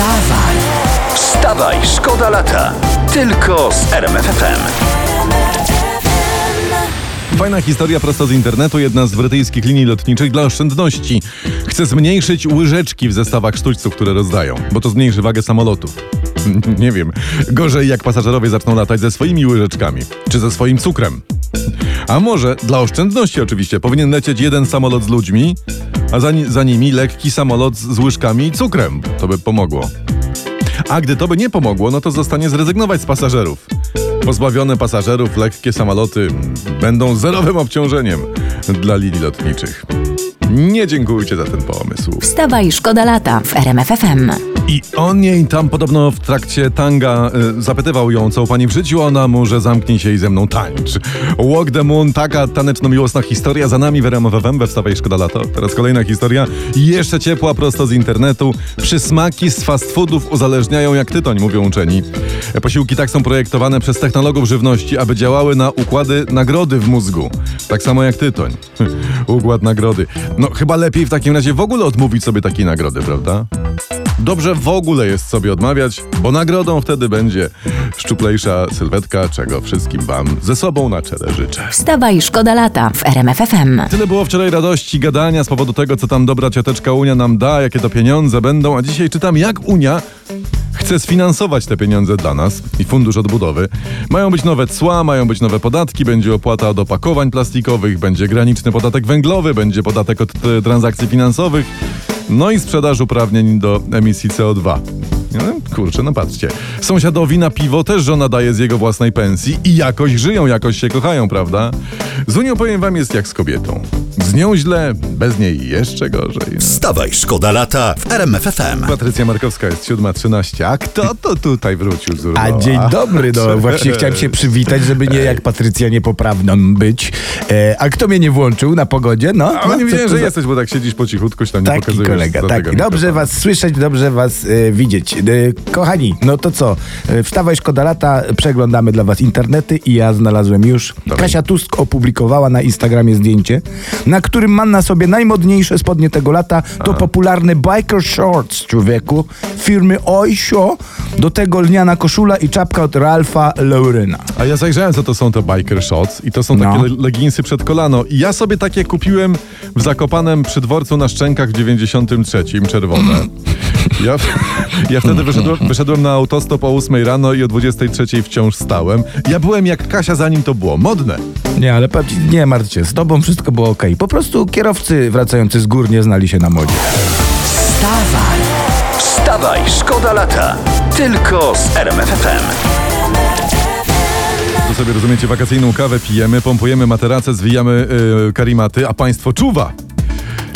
Wstawaj! Wstawaj, szkoda lata. Tylko z RMFFM. Fajna historia prosto z internetu. Jedna z brytyjskich linii lotniczych dla oszczędności chce zmniejszyć łyżeczki w zestawach sztućców, które rozdają, bo to zmniejszy wagę samolotów. Nie wiem. Gorzej jak pasażerowie zaczną latać ze swoimi łyżeczkami, czy ze swoim cukrem. A może, dla oszczędności oczywiście, powinien lecieć jeden samolot z ludźmi, a za, za nimi lekki samolot z łyżkami i cukrem. To by pomogło. A gdy to by nie pomogło, no to zostanie zrezygnować z pasażerów. Pozbawione pasażerów lekkie samoloty będą zerowym obciążeniem dla linii lotniczych. Nie dziękujcie za ten pomysł. Wstawaj, szkoda lata w RMFFM. I on jej tam podobno w trakcie tanga y, zapytywał ją, co u pani w życiu, ona mu, że zamknij się i ze mną tańcz. Walk the Moon, taka taneczno-miłosna historia za nami w RMFFM we Wstawaj Szkoda Lato. Teraz kolejna historia, jeszcze ciepła, prosto z internetu. Przysmaki z fast foodów uzależniają jak tytoń, mówią uczeni. Posiłki tak są projektowane przez technologów żywności, aby działały na układy nagrody w mózgu. Tak samo jak tytoń. Układ nagrody. No chyba lepiej w takim razie w ogóle odmówić sobie takiej nagrody, prawda? Dobrze w ogóle jest sobie odmawiać, bo nagrodą wtedy będzie szczuplejsza sylwetka, czego wszystkim Wam ze sobą na czele życzę. Wstawaj, szkoda lata w RMFFM. Tyle było wczoraj radości, gadania z powodu tego, co tam dobra cioteczka Unia nam da, jakie to pieniądze będą, a dzisiaj czytam, jak Unia chce sfinansować te pieniądze dla nas i Fundusz Odbudowy. Mają być nowe cła, mają być nowe podatki, będzie opłata od opakowań plastikowych, będzie graniczny podatek węglowy, będzie podatek od e, transakcji finansowych, no i sprzedaż uprawnień do emisji CO2. No, kurczę, no patrzcie. Sąsiadowi na piwo też żona daje z jego własnej pensji i jakoś żyją, jakoś się kochają, prawda? Z Unią powiem wam jest jak z kobietą. Z nią źle, bez niej jeszcze gorzej. Wstawaj, szkoda lata w RMFFM. Patrycja Markowska jest 7.13. A kto to tutaj wrócił z A urlopa? dzień dobry, no właśnie chciałem się przywitać, żeby nie jak Patrycja niepoprawną być. E, a kto mnie nie włączył na pogodzie? No, A no nie wiedziałem, że za- jesteś, bo tak siedzisz po cichutku, się tam nie Taki pokazujesz. kolega, tak. Dobrze was słyszeć, dobrze was e, widzieć. E, kochani, no to co? E, wstawaj, szkoda lata, przeglądamy dla was internety i ja znalazłem już. Kasia Tusk opublikowała na Instagramie zdjęcie, na którym ma na sobie najmodniejsze spodnie tego lata. To popularny biker shorts, człowieku, firmy Oysho. Do tego lniana koszula i czapka od Ralpha Laurena. A ja zajrzałem, co to są te biker shots i to są takie No. le- leginsy przed kolano. I ja sobie takie kupiłem w Zakopanem przy dworcu na Szczękach w 93, czerwone. Ja, ja wtedy wyszedłem, wyszedłem na autostop o 8 rano i o 23 wciąż stałem. Ja byłem jak Kasia, zanim to było modne. Nie, ale nie martw się, z tobą wszystko było ok. Po prostu kierowcy wracający z gór nie znali się na modzie. Wstawaj! Wstawaj, szkoda lata. Tylko z RMFFM. Tu sobie rozumiecie, wakacyjną kawę pijemy, pompujemy materace, zwijamy yy, karimaty, a państwo czuwa.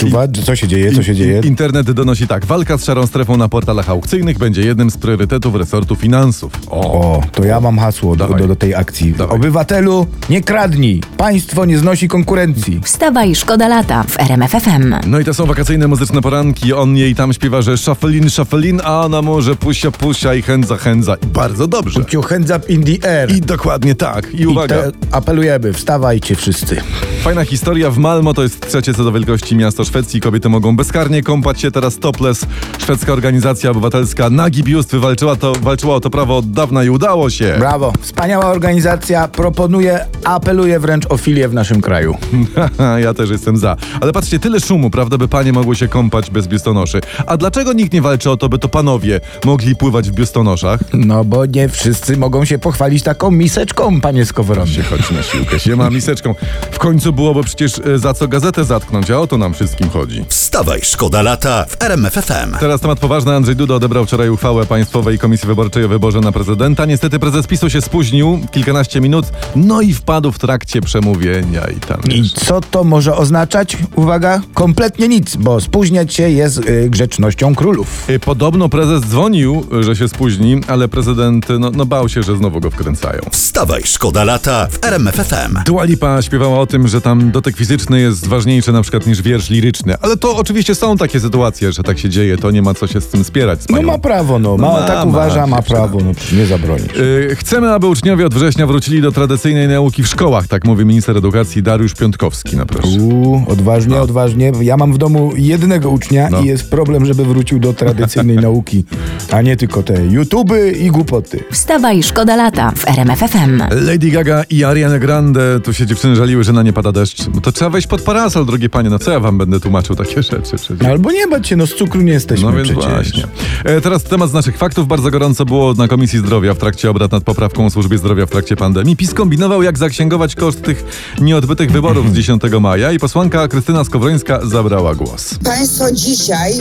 Czuwa, co się dzieje, co się dzieje? Internet donosi tak. Walka z szarą strefą na portalach aukcyjnych będzie jednym z priorytetów resortu finansów. O, O, to ja mam hasło do, Dawaj. do, do tej akcji. Dawaj. Obywatelu, nie kradnij. Państwo nie znosi konkurencji. Wstawaj, szkoda lata w RMFFM. No i to są wakacyjne muzyczne poranki. On jej tam śpiewa, że shufflein, shufflein, a ona może pusia, pusia i chędza, chędza. I bardzo dobrze. Put your hands up in the air. I dokładnie tak. I I uwaga, te, apelujemy, wstawajcie wszyscy. fajna historia. W Malmo to jest trzecie co do wielkości miasto Szwecji. Kobiety mogą bezkarnie kąpać się teraz topless. Szwedzka organizacja obywatelska Nagi Biust wywalczyła to, walczyła o to prawo od dawna i udało się. Brawo. Wspaniała organizacja, proponuje, apeluje wręcz o filię w naszym kraju. ja też jestem za. Ale patrzcie, tyle szumu, prawda, by panie mogły się kąpać bez biustonoszy. A dlaczego nikt nie walczy o to, by to panowie mogli pływać w biustonoszach? No bo nie wszyscy mogą się pochwalić taką miseczką, panie Skowronie. się chodzi na siłkę, się ma miseczką. W końcu byłoby przecież e, za co gazetę zatknąć, a o to nam wszystkim chodzi. Wstawaj, szkoda lata w RMFFM. Teraz temat poważny. Andrzej Duda odebrał wczoraj uchwałę Państwowej Komisji Wyborczej o wyborze na prezydenta. Niestety prezes PiSu się spóźnił kilkanaście minut, no i wpadł w trakcie przemówienia i tam I co to może oznaczać? Uwaga, kompletnie nic, bo spóźniać się jest y, grzecznością królów. Y, Podobno prezes dzwonił, że się spóźni, ale prezydent no, no bał się, że znowu go wkręcają. Wstawaj, szkoda lata w RMFFM. Dua Lipa śpiewała o tym, że tam dotyk fizyczny jest ważniejszy na przykład niż wiersz liryczny. Ale to oczywiście są takie sytuacje, że tak się dzieje, to nie ma co się z tym spierać. Z No ma prawo, no. Ma, No ma, tak ma, uważa, ma prawo, no przecież nie zabronisz. Yy, Chcemy, aby uczniowie od września wrócili do tradycyjnej nauki w szkołach, tak mówi minister edukacji Dariusz Piątkowski na proszę. Uuu, odważnie, odważnie. Ja mam w domu jednego ucznia No. i jest problem, żeby wrócił do tradycyjnej nauki, a nie tylko te YouTuby i głupoty. Wstawaj, szkoda lata w RMF FM. Lady Gaga i Ariana Grande, tu się dziewczyny żaliły, że na nie pada deszcz. No to trzeba wejść pod parasol, drogie panie, no co ja wam będę tłumaczył takie rzeczy przecież. No albo nie bać się, no z cukru nie jesteśmy No więc przecież. właśnie. E, teraz temat z naszych faktów. Bardzo gorąco było na Komisji Zdrowia w trakcie obrad nad poprawką o służbie zdrowia w trakcie pandemii. PiS kombinował, jak zaksięgować koszt tych nieodbytych wyborów z 10 maja i posłanka Krystyna Skowrońska zabrała głos. Państwo dzisiaj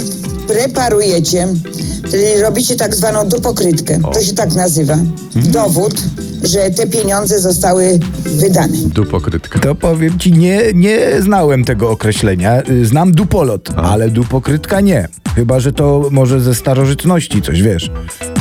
preparujecie, czyli robicie tak zwaną dupokrytkę. To się tak nazywa. Dowód, że te pieniądze zostały wydane. Dupokrytka. To powiem ci, nie, nie znałem tego określenia. Znam dupolot, ale dupokrytka nie. Chyba, że to może ze starożytności coś, wiesz.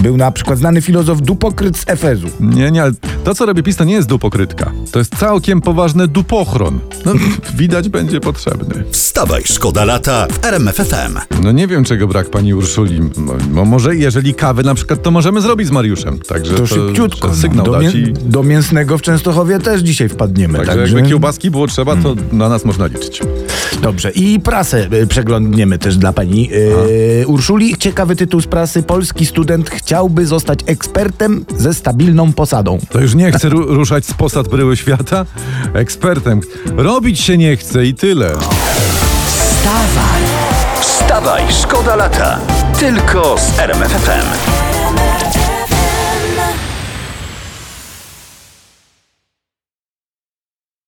Był na przykład znany filozof dupokryt z Efezu. Nie, nie, ale to co robi PiS to nie jest dupokrytka. To jest całkiem poważny dupochron. No, widać będzie potrzebny. Wstawaj, szkoda lata w RMF FM. No nie wiem, czego brak pani Urszuli. Mo- Mo, może jeżeli kawy na przykład, to możemy zrobić z Mariuszem. Także To szybciutko. że Sygnał no. do, dać mię- i... do mięsnego w Częstochowie też dzisiaj wpadniemy. Także Także, jakby kiełbaski było trzeba, to na nas można liczyć. Dobrze. I prasę y, przeglądniemy też dla pani y, Urszuli. Ciekawy tytuł z prasy. Polski student chciałby zostać ekspertem ze stabilną posadą. To już nie chce ru- ruszać z posad bryły świata? Ekspertem. Robić się nie chce i tyle. Wstawaj, Wstawaj, szkoda lata. Tylko z RMF FM.